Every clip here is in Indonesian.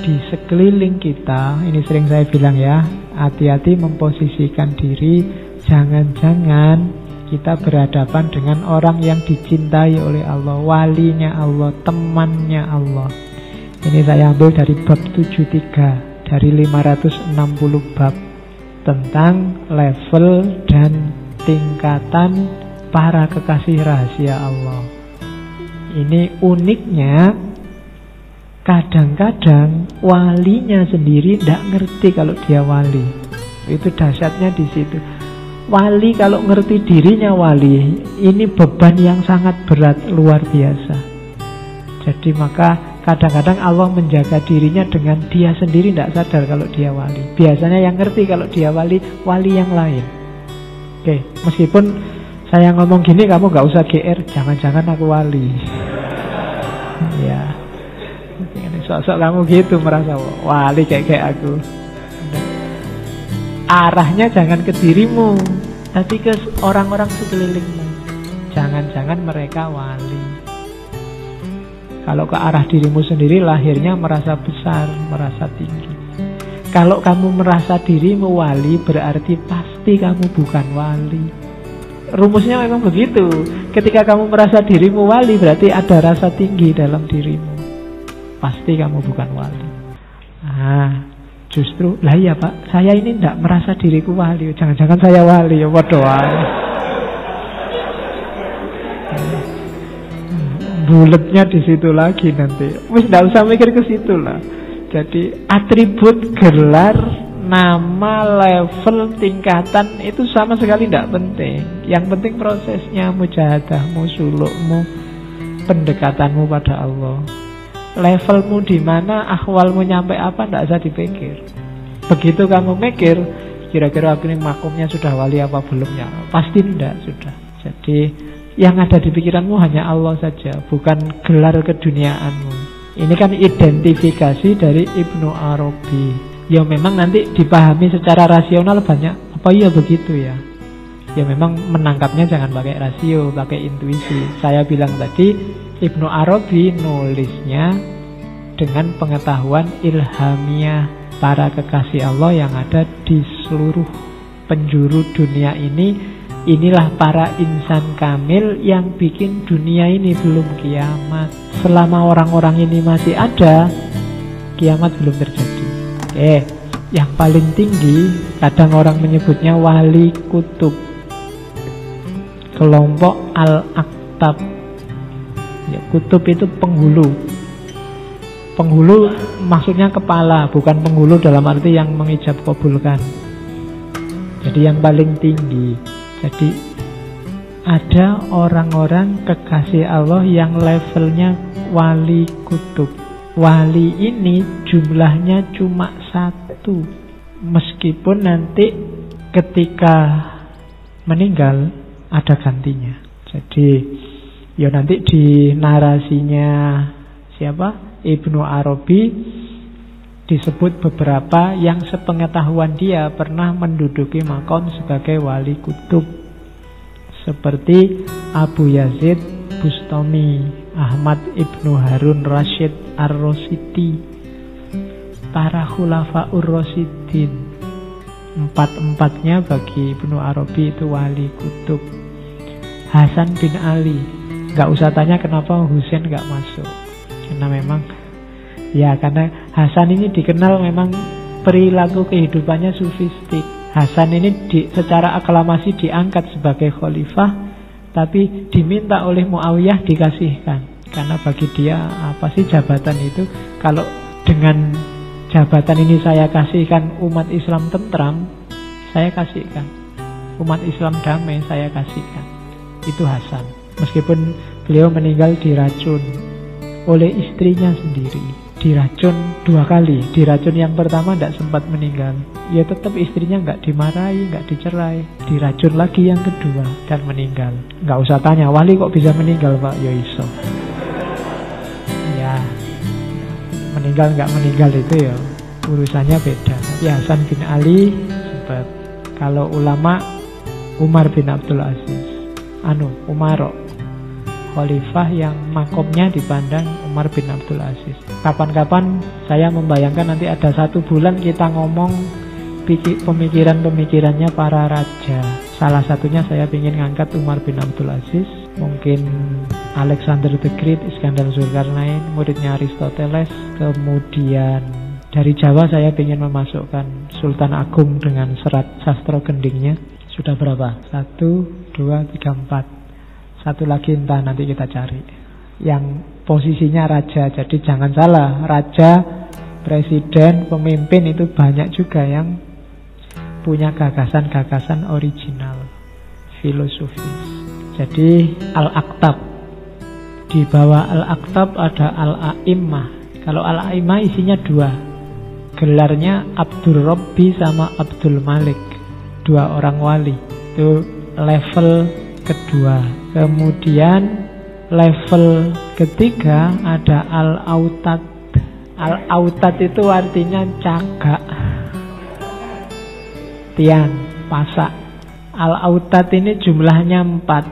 di sekeliling kita, ini sering saya bilang ya, hati-hati memposisikan diri, jangan-jangan kita berhadapan dengan orang yang dicintai oleh Allah, walinya Allah, temannya Allah. Ini saya ambil dari bab 73 dari 560 bab tentang level dan tingkatan para kekasih rahasia Allah. Ini uniknya Kadang-kadang walinya sendiri tidak ngerti kalau dia wali. Itu dahsyatnya di situ. Wali kalau ngerti dirinya wali, ini beban yang sangat berat luar biasa. Jadi maka kadang-kadang Allah menjaga dirinya dengan dia sendiri tidak sadar kalau dia wali. Biasanya yang ngerti kalau dia wali, wali yang lain. Oke, meskipun saya ngomong gini kamu nggak usah GR, jangan-jangan aku wali. ya, Sosok kamu gitu merasa wali kayak kayak aku. Arahnya jangan ke dirimu, tapi ke orang-orang sekelilingmu. Jangan-jangan mereka wali. Kalau ke arah dirimu sendiri lahirnya merasa besar, merasa tinggi. Kalau kamu merasa dirimu wali berarti pasti kamu bukan wali. Rumusnya memang begitu. Ketika kamu merasa dirimu wali berarti ada rasa tinggi dalam dirimu pasti kamu bukan wali. Ah, justru lah iya pak, saya ini tidak merasa diriku wali. Jangan-jangan saya wali ya, doa. Bulatnya di situ lagi nanti. Wis tidak usah mikir ke situ lah. Jadi atribut gelar nama, level, tingkatan itu sama sekali tidak penting. Yang penting prosesnya, mujahadahmu, sulukmu, pendekatanmu pada Allah levelmu di mana, ahwalmu nyampe apa, tidak usah dipikir. Begitu kamu mikir, kira-kira ini makumnya sudah wali apa belumnya? Pasti tidak sudah. Jadi yang ada di pikiranmu hanya Allah saja, bukan gelar keduniaanmu. Ini kan identifikasi dari Ibnu Arabi. Ya memang nanti dipahami secara rasional banyak. Apa iya begitu ya? Ya memang menangkapnya jangan pakai rasio, pakai intuisi. Saya bilang tadi Ibnu Arabi nulisnya dengan pengetahuan ilhamiah para kekasih Allah yang ada di seluruh penjuru dunia ini. Inilah para insan kamil yang bikin dunia ini belum kiamat. Selama orang-orang ini masih ada, kiamat belum terjadi. Oke, yang paling tinggi kadang orang menyebutnya wali kutub. Kelompok Al-Aktab Ya, kutub itu penghulu. Penghulu maksudnya kepala, bukan penghulu dalam arti yang mengijab kabulkan. Jadi yang paling tinggi. Jadi ada orang-orang kekasih Allah yang levelnya wali kutub. Wali ini jumlahnya cuma satu. Meskipun nanti ketika meninggal ada gantinya. Jadi Ya nanti di narasinya siapa? Ibnu Arabi disebut beberapa yang sepengetahuan dia pernah menduduki makom sebagai wali kutub seperti Abu Yazid Bustami, Ahmad Ibnu Harun Rashid Ar-Rosidi, para khulafa ur-Rasidin. Empat-empatnya bagi Ibnu Arabi itu wali kutub. Hasan bin Ali, Gak usah tanya kenapa Husain gak masuk. Karena memang Ya karena Hasan ini dikenal memang Perilaku kehidupannya sufistik. Hasan ini di, secara aklamasi diangkat sebagai khalifah Tapi diminta oleh Muawiyah dikasihkan. Karena bagi dia apa sih jabatan itu? Kalau dengan jabatan ini saya kasihkan umat Islam tentram Saya kasihkan. Umat Islam damai saya kasihkan. Itu Hasan Meskipun beliau meninggal diracun oleh istrinya sendiri. Diracun dua kali. Diracun yang pertama tidak sempat meninggal. Ya tetap istrinya nggak dimarahi, nggak dicerai. Diracun lagi yang kedua dan meninggal. Nggak usah tanya, wali kok bisa meninggal pak? Ya iso. Ya, meninggal nggak meninggal itu ya urusannya beda. Tapi Hasan bin Ali sempat. Kalau ulama Umar bin Abdul Aziz, anu Umarok khalifah yang makomnya dipandang Umar bin Abdul Aziz. Kapan-kapan saya membayangkan nanti ada satu bulan kita ngomong pemikiran-pemikirannya para raja. Salah satunya saya ingin ngangkat Umar bin Abdul Aziz, mungkin Alexander the Great, Iskandar Zulkarnain, muridnya Aristoteles, kemudian dari Jawa saya ingin memasukkan Sultan Agung dengan serat sastra gendingnya. Sudah berapa? Satu, dua, tiga, empat. Satu lagi entah nanti kita cari. Yang posisinya raja. Jadi jangan salah, raja, presiden, pemimpin itu banyak juga yang punya gagasan-gagasan original, filosofis. Jadi Al-Aktab di bawah Al-Aktab ada Al-A'immah. Kalau Al-A'immah isinya dua, gelarnya Abdul Robbi sama Abdul Malik dua orang wali itu level kedua kemudian level ketiga ada al-autat al-autat itu artinya cagak tiang pasak al-autat ini jumlahnya empat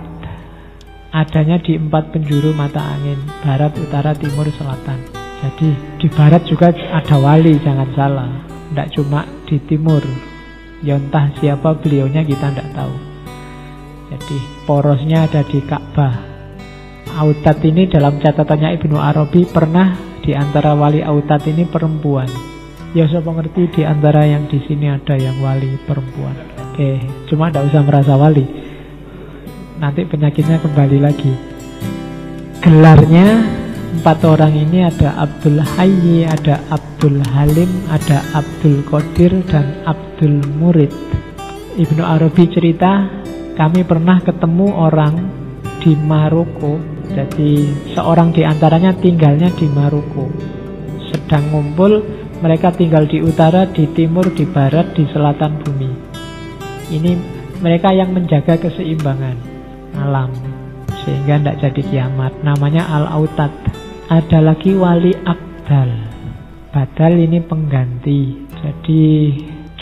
adanya di empat penjuru mata angin barat, utara, timur, selatan jadi di barat juga ada wali, jangan salah. Tidak cuma di timur. Ya entah siapa beliaunya kita tidak tahu. Jadi porosnya ada di Ka'bah. Autat ini dalam catatannya Ibnu Arabi pernah di antara wali Autat ini perempuan. Ya saya mengerti di antara yang di sini ada yang wali perempuan. Oke, cuma tidak usah merasa wali. Nanti penyakitnya kembali lagi. Gelarnya Empat orang ini ada Abdul Hayyi, ada Abdul Halim, ada Abdul Qadir, dan Abdul Murid. Ibnu Arabi cerita, kami pernah ketemu orang di Maroko. Jadi seorang di antaranya tinggalnya di Maroko. Sedang ngumpul, mereka tinggal di utara, di timur, di barat, di selatan bumi. Ini mereka yang menjaga keseimbangan alam sehingga tidak jadi kiamat. Namanya Al-Autat. Ada lagi wali abdal. Badal ini pengganti. Jadi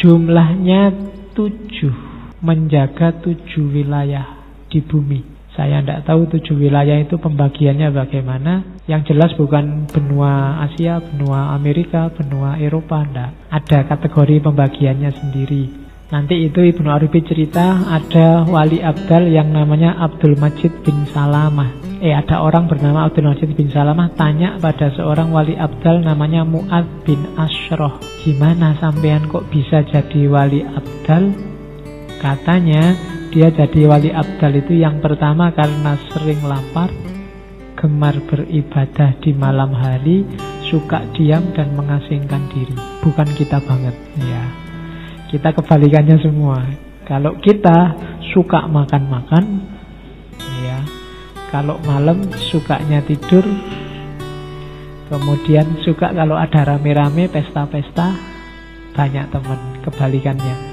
jumlahnya tujuh. Menjaga tujuh wilayah di bumi. Saya tidak tahu tujuh wilayah itu pembagiannya bagaimana. Yang jelas bukan benua Asia, benua Amerika, benua Eropa. Tidak. Ada kategori pembagiannya sendiri. Nanti itu Ibnu Arabi cerita ada wali abdal yang namanya Abdul Majid bin Salamah. Eh ada orang bernama Abdul Majid bin Salamah tanya pada seorang wali abdal namanya Mu'ad bin Ashroh. Gimana sampean kok bisa jadi wali abdal? Katanya dia jadi wali abdal itu yang pertama karena sering lapar, gemar beribadah di malam hari, suka diam dan mengasingkan diri. Bukan kita banget, ya. Kita kebalikannya semua. Kalau kita suka makan-makan, ya. Kalau malam sukanya tidur, kemudian suka kalau ada rame-rame pesta-pesta, banyak teman. Kebalikannya.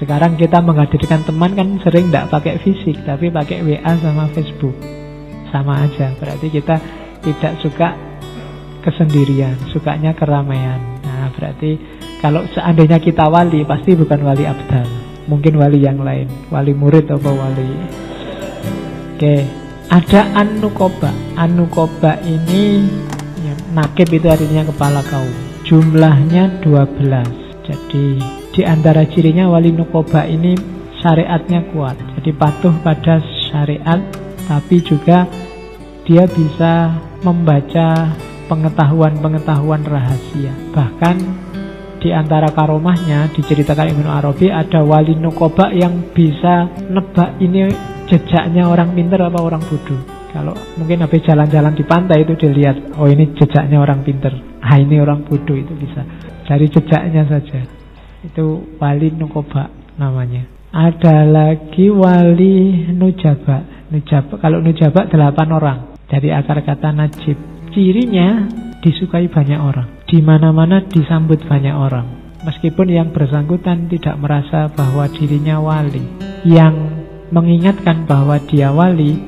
Sekarang kita menghadirkan teman kan sering tidak pakai fisik, tapi pakai WA sama Facebook. Sama aja, berarti kita tidak suka kesendirian, sukanya keramaian. Nah, berarti kalau seandainya kita wali, pasti bukan wali abdal. Mungkin wali yang lain. Wali murid atau wali. Oke. Ada anukoba. Anukoba ini ya, nakib itu artinya kepala kaum. Jumlahnya 12. Jadi di antara cirinya wali nukoba ini syariatnya kuat. Jadi patuh pada syariat tapi juga dia bisa membaca pengetahuan-pengetahuan rahasia. Bahkan di antara karomahnya diceritakan Ibnu Arabi ada wali nukoba yang bisa nebak ini jejaknya orang pinter apa orang bodoh. Kalau mungkin habis jalan-jalan di pantai itu dilihat, oh ini jejaknya orang pinter, ah ini orang bodoh itu bisa dari jejaknya saja. Itu wali nukoba namanya. Ada lagi wali nujaba. Nujaba kalau nujaba delapan orang dari akar kata najib. Cirinya disukai banyak orang di mana-mana disambut banyak orang. Meskipun yang bersangkutan tidak merasa bahwa dirinya wali, yang mengingatkan bahwa dia wali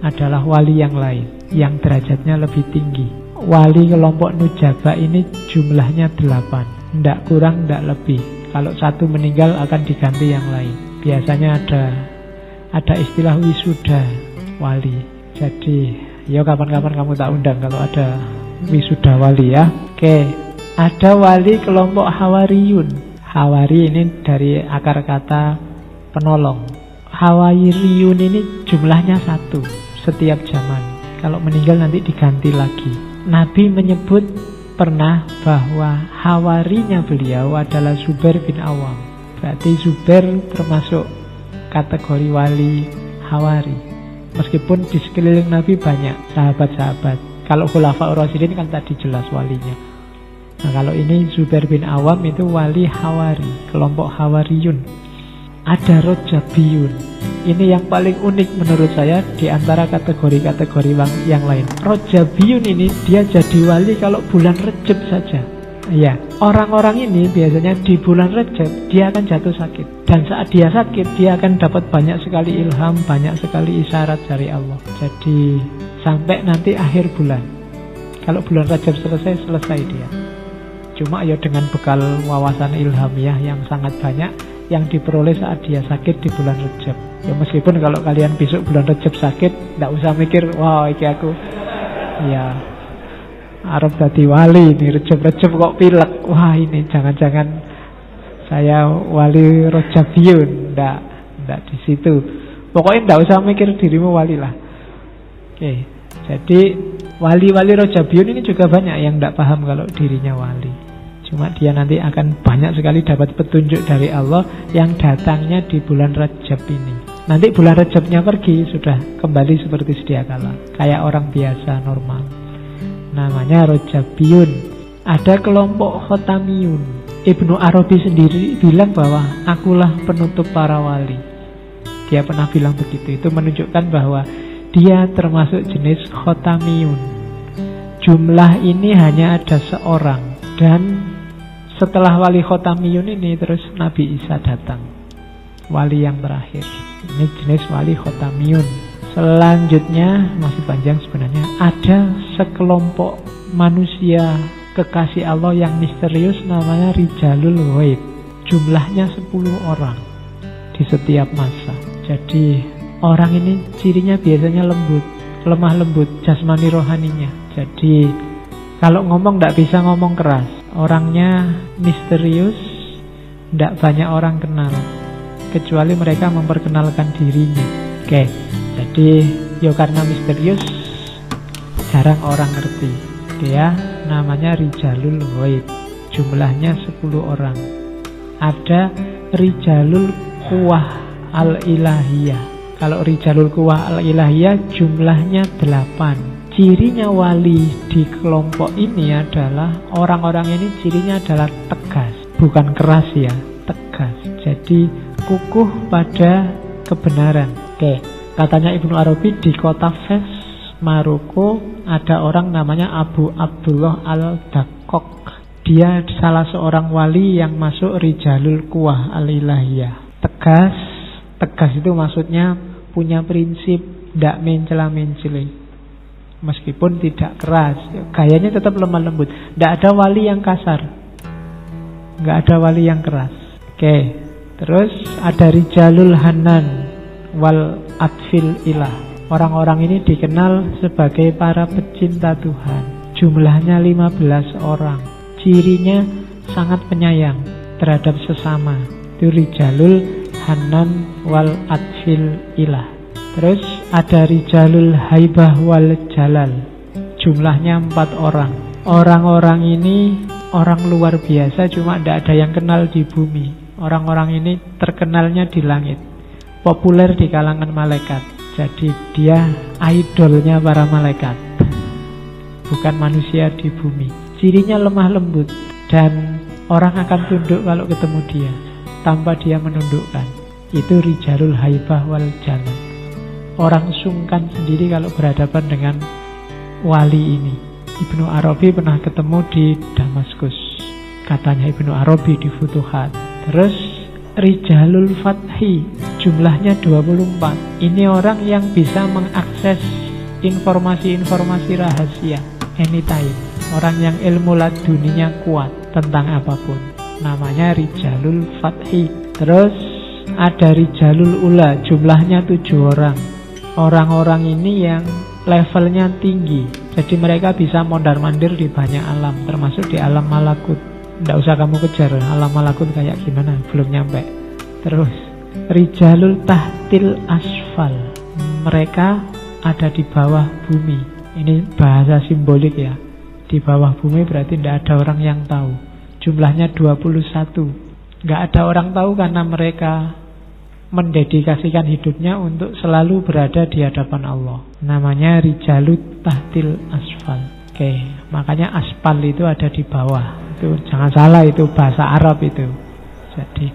adalah wali yang lain, yang derajatnya lebih tinggi. Wali kelompok Nujaba ini jumlahnya delapan, tidak kurang, tidak lebih. Kalau satu meninggal akan diganti yang lain. Biasanya ada ada istilah wisuda wali. Jadi, ya kapan-kapan kamu tak undang kalau ada wisuda wali ya. Oke, ada wali kelompok Hawariyun. Hawari ini dari akar kata penolong. Hawariyun ini jumlahnya satu setiap zaman. Kalau meninggal nanti diganti lagi. Nabi menyebut pernah bahwa hawarinya beliau adalah Zubair bin Awam. Berarti Zubair termasuk kategori wali hawari. Meskipun di sekeliling Nabi banyak sahabat-sahabat. Kalau Khulafa Rasidin kan tadi jelas walinya. Nah kalau ini Zubair bin Awam itu wali hawari, kelompok hawariyun. Ada Rojabiyun. Ini yang paling unik menurut saya di antara kategori-kategori yang lain. Rojabiyun ini dia jadi wali kalau bulan Rejab saja. Ya, orang-orang ini biasanya di bulan Rejab dia akan jatuh sakit. Dan saat dia sakit dia akan dapat banyak sekali ilham, banyak sekali isyarat dari Allah. Jadi sampai nanti akhir bulan. Kalau bulan Rejab selesai, selesai dia. Cuma ya dengan bekal wawasan ilhamiah yang sangat banyak, yang diperoleh saat dia sakit di bulan Rejab. Ya meskipun kalau kalian besok bulan Rejab sakit, tidak usah mikir, wow, iki aku, ya Arab tadi wali ini Rejab-Rejab kok pilek. Wah ini jangan-jangan saya wali Rejabiyun, tidak, tidak di situ. Pokoknya tidak usah mikir dirimu wali lah. Oke, jadi wali-wali Rojabiyun ini juga banyak yang tidak paham kalau dirinya wali. Cuma dia nanti akan banyak sekali dapat petunjuk dari Allah yang datangnya di bulan Rajab ini. Nanti bulan Rajabnya pergi sudah kembali seperti sedia kala, kayak orang biasa normal. Namanya Rajabiyun. Ada kelompok Khotamiyun. Ibnu Arabi sendiri bilang bahwa akulah penutup para wali. Dia pernah bilang begitu. Itu menunjukkan bahwa dia termasuk jenis Khotamiyun. Jumlah ini hanya ada seorang dan setelah wali khotamiyun ini terus Nabi Isa datang. Wali yang terakhir. Ini jenis wali khotamiyun. Selanjutnya masih panjang sebenarnya ada sekelompok manusia kekasih Allah yang misterius namanya Rijalul Waib. Jumlahnya 10 orang di setiap masa. Jadi orang ini cirinya biasanya lembut, lemah lembut jasmani rohaninya. Jadi kalau ngomong tidak bisa ngomong keras Orangnya misterius, tidak banyak orang kenal, kecuali mereka memperkenalkan dirinya. Oke, jadi yo karena misterius, jarang orang ngerti. Dia namanya Rijalul Waib, jumlahnya 10 orang. Ada Rijalul Kuwah Al-Ilahiyah. Kalau Rijalul Kuwah Al-Ilahiyah jumlahnya 8 cirinya wali di kelompok ini adalah orang-orang ini cirinya adalah tegas, bukan keras ya, tegas. Jadi kukuh pada kebenaran. Oke, katanya Ibnu Arabi di kota Fes, Maroko ada orang namanya Abu Abdullah Al-Dakok. Dia salah seorang wali yang masuk Rijalul Kuwah Al-Ilahiyah. Tegas, tegas itu maksudnya punya prinsip, tidak mencela-mencela Meskipun tidak keras. Gayanya tetap lemah lembut. Tidak ada wali yang kasar. Tidak ada wali yang keras. Oke Terus ada Rijalul Hanan Wal Atfil Ilah. Orang-orang ini dikenal sebagai para pecinta Tuhan. Jumlahnya 15 orang. Cirinya sangat penyayang terhadap sesama. Itu Rijalul Hanan Wal Atfil Ilah. Terus ada Rijalul Haibah wal Jalal. Jumlahnya empat orang. Orang-orang ini orang luar biasa Cuma tidak ada yang kenal di bumi. Orang-orang ini terkenalnya di langit. Populer di kalangan malaikat. Jadi dia idolnya para malaikat. Bukan manusia di bumi. Cirinya lemah lembut. Dan orang akan tunduk kalau ketemu dia. Tanpa dia menundukkan. Itu Rijalul Haibah wal Jalal orang sungkan sendiri kalau berhadapan dengan wali ini. Ibnu Arabi pernah ketemu di Damaskus. Katanya Ibnu Arabi di Futuhat. Terus Rijalul Fathi jumlahnya 24. Ini orang yang bisa mengakses informasi-informasi rahasia anytime. Orang yang ilmu laduninya kuat tentang apa pun. Namanya Rijalul Fathi. Terus ada Rijalul Ula, jumlahnya tujuh orang orang-orang ini yang levelnya tinggi. Jadi mereka bisa mondar-mandir di banyak alam, termasuk di alam malakut. Tidak usah kamu kejar alam malakut kayak gimana, belum nyampe. Terus, Rijalul Tahtil Asfal. Mereka ada di bawah bumi. Ini bahasa simbolik ya. Di bawah bumi berarti tidak ada orang yang tahu. Jumlahnya 21. Nggak ada orang tahu karena mereka mendedikasikan hidupnya untuk selalu berada di hadapan Allah. Namanya Rijalut Tahtil Asfal. Oke, makanya aspal itu ada di bawah. Itu jangan salah itu bahasa Arab itu. Jadi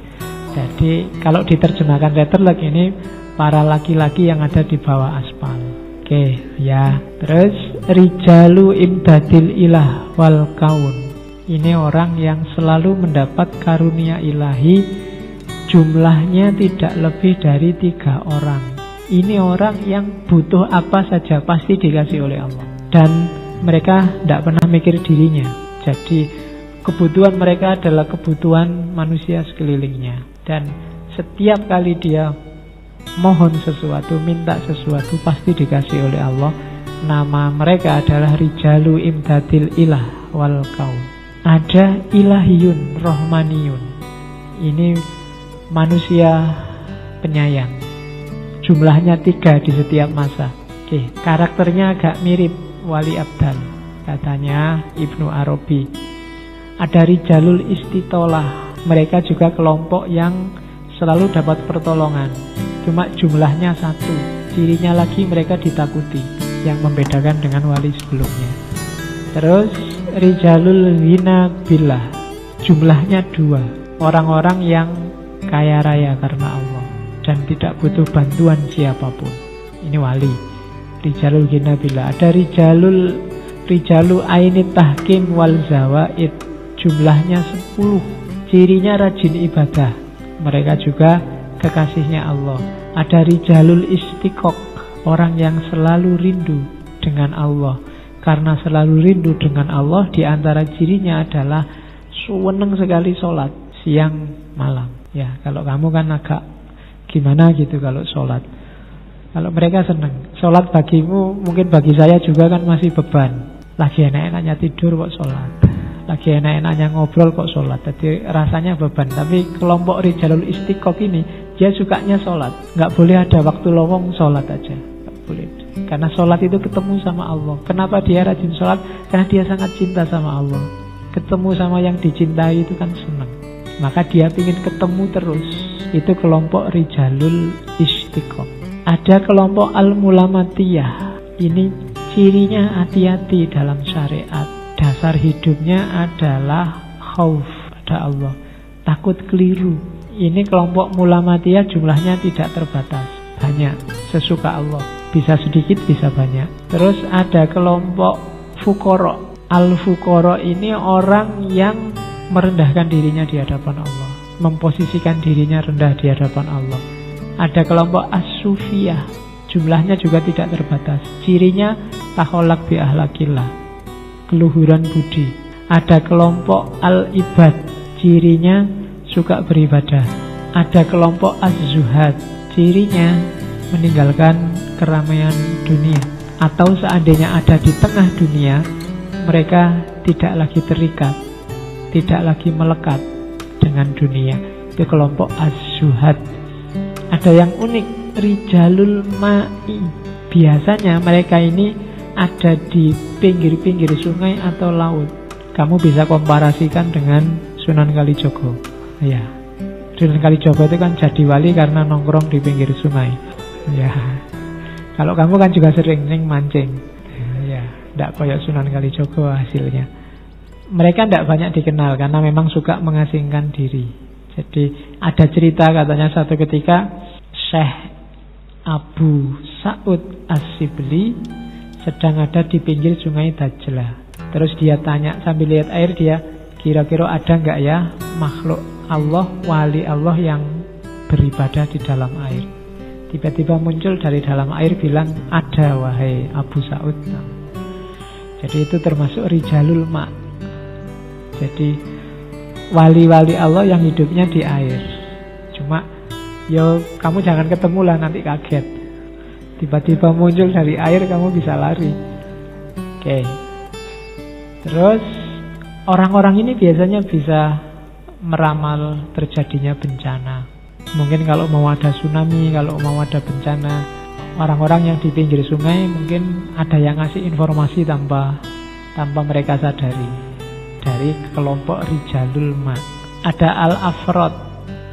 jadi kalau diterjemahkan letterlock ini para laki-laki yang ada di bawah aspal. Oke, ya. Terus Rijalu Imdadil Ilah wal Kaun. Ini orang yang selalu mendapat karunia ilahi Jumlahnya tidak lebih dari tiga orang. Ini orang yang butuh apa saja pasti dikasih oleh Allah. Dan mereka tidak pernah mikir dirinya. Jadi kebutuhan mereka adalah kebutuhan manusia sekelilingnya. Dan setiap kali dia mohon sesuatu, minta sesuatu, pasti dikasih oleh Allah. Nama mereka adalah Rijalu Imdadil Ilah wal Kaum. Ada Ilahiyun Rohmaniyun. Ini manusia penyayang. Jumlahnya tiga di setiap masa. Oke, karakternya agak mirip Wali Abdal, katanya Ibnu Arabi. Ada Rijalul Istitolah, mereka juga kelompok yang selalu dapat pertolongan. Cuma jumlahnya satu, cirinya lagi mereka ditakuti, yang membedakan dengan wali sebelumnya. Terus Rijalul Wina Billah, jumlahnya dua, orang-orang yang kaya raya karena Allah dan tidak butuh bantuan siapa pun. Ini wali. Rijalul Ginabila. Ada Rijalul Rijalu Ainit Tahkim wal Zawaid. Jumlahnya 10. Cirinya rajin ibadah. Mereka juga kekasihnya Allah. Ada Rijalul Istiqok. Orang yang selalu rindu dengan Allah. Karena selalu rindu dengan Allah, di antara cirinya adalah suweneng sekali sholat siang malam. Ya, kalau kamu kan agak gimana gitu kalau sholat. Kalau mereka senang. Sholat bagimu, mungkin bagi saya juga kan masih beban. Lagi enak-enaknya tidur kok sholat. Lagi enak-enaknya ngobrol kok sholat. Jadi rasanya beban. Tapi kelompok Rijalul Istiqoq ini, dia sukanya sholat. Nggak boleh ada waktu lowong sholat aja. Nggak boleh. Karena sholat itu ketemu sama Allah. Kenapa dia rajin sholat? Karena dia sangat cinta sama Allah. Ketemu sama yang dicintai itu kan senang. Maka dia ingin ketemu terus. Itu kelompok Rijalul Istiqom. Ada kelompok Al-Mulamatiyah. Ini cirinya hati-hati dalam syariat. Dasar hidupnya adalah khauf pada Allah. Takut keliru. Ini kelompok mulamatiyah jumlahnya tidak terbatas. Banyak. Sesuka Allah. Bisa sedikit, bisa banyak. Terus ada kelompok Fukoro. Al-Fukoro ini orang yang merendahkan dirinya di hadapan Allah, memposisikan dirinya rendah di hadapan Allah. Ada kelompok as-sufiyah, jumlahnya juga tidak terbatas. Cirinya taholak bi ahlakillah, keluhuran budi. Ada kelompok al-ibad, cirinya suka beribadah. Ada kelompok az-zuhad, cirinya meninggalkan keramaian dunia. Atau seandainya ada di tengah dunia, mereka tidak lagi terikat tidak lagi melekat dengan dunia. Itu kelompok az-zuhad. Ada yang unik, rijalul ma'i. Biasanya mereka ini ada di pinggir-pinggir sungai atau laut. Kamu bisa komparasikan dengan Sunan Kalijogo. Ya. Sunan Kalijogo itu kan jadi wali karena nongkrong di pinggir sungai. Ya. Kalau kamu kan juga sering mancing. Ya, tidak kayak Sunan Kalijogo hasilnya mereka tidak banyak dikenal karena memang suka mengasingkan diri. Jadi ada cerita katanya satu ketika Syekh Abu Sa'ud As-Sibli sedang ada di pinggir sungai Dajlah. Terus dia tanya sambil lihat air dia, kira-kira ada nggak ya makhluk Allah, wali Allah yang beribadah di dalam air. Tiba-tiba muncul dari dalam air bilang, ada wahai Abu Sa'ud. Jadi itu termasuk Rijalul Ma' Jadi wali-wali Allah yang hidupnya di air. Cuma yo kamu jangan ketemu lah nanti kaget. Tiba-tiba muncul dari air kamu bisa lari. Oke. Terus orang-orang ini biasanya bisa meramal terjadinya bencana. Mungkin kalau mau ada tsunami, kalau mau ada bencana, orang-orang yang di pinggir sungai mungkin ada yang ngasih informasi tanpa tanpa mereka sadari dari kelompok Rijalul Ma. Ada Al-Afrod.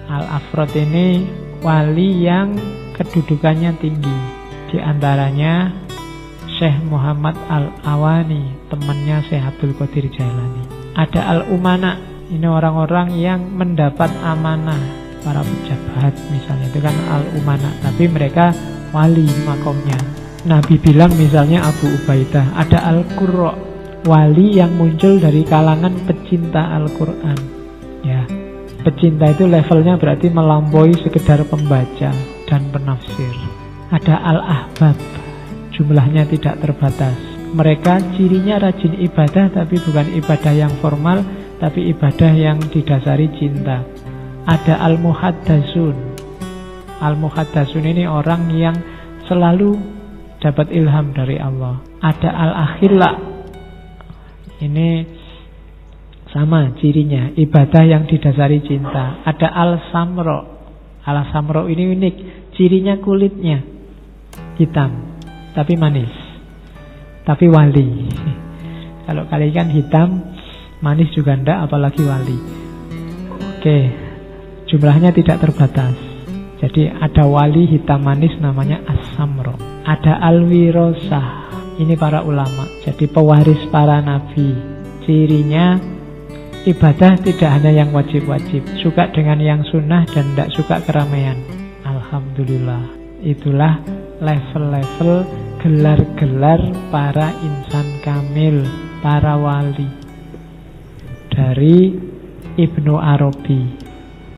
Al-Afrod ini wali yang kedudukannya tinggi. Di antaranya Syekh Muhammad Al-Awani, temannya Syekh Abdul Qadir Jailani. Ada Al-Umana, ini orang-orang yang mendapat amanah para pejabat misalnya itu kan Al-Umana, tapi mereka wali makomnya. Nabi bilang misalnya Abu Ubaidah, ada Al-Qurra, wali yang muncul dari kalangan pecinta Al-Qur'an. Ya, pecinta itu levelnya berarti melampaui sekedar pembaca dan penafsir. Ada Al-Ahbab, jumlahnya tidak terbatas. Mereka cirinya rajin ibadah tapi bukan ibadah yang formal, tapi ibadah yang didasari cinta. Ada Al-Muhaddasun. Al-Muhaddasun ini orang yang selalu dapat ilham dari Allah. Ada Al-Akhila. Ini sama cirinya, ibadah yang didasari cinta. Ada Al-Samro. Al-Samro ini unik, cirinya kulitnya hitam, tapi manis. Tapi wali. Kalau kali kan hitam, manis juga ndak, apalagi wali. Oke, jumlahnya tidak terbatas. Jadi ada wali hitam manis namanya As-Samro. Ada Al-Wirosah. Ini para ulama. Jadi pewaris para nabi. Cirinya ibadah tidak hanya yang wajib-wajib. Suka dengan yang sunnah dan tidak suka keramaian. Alhamdulillah. Itulah level-level gelar-gelar para insan kamil, para wali. Dari Ibnu Arabi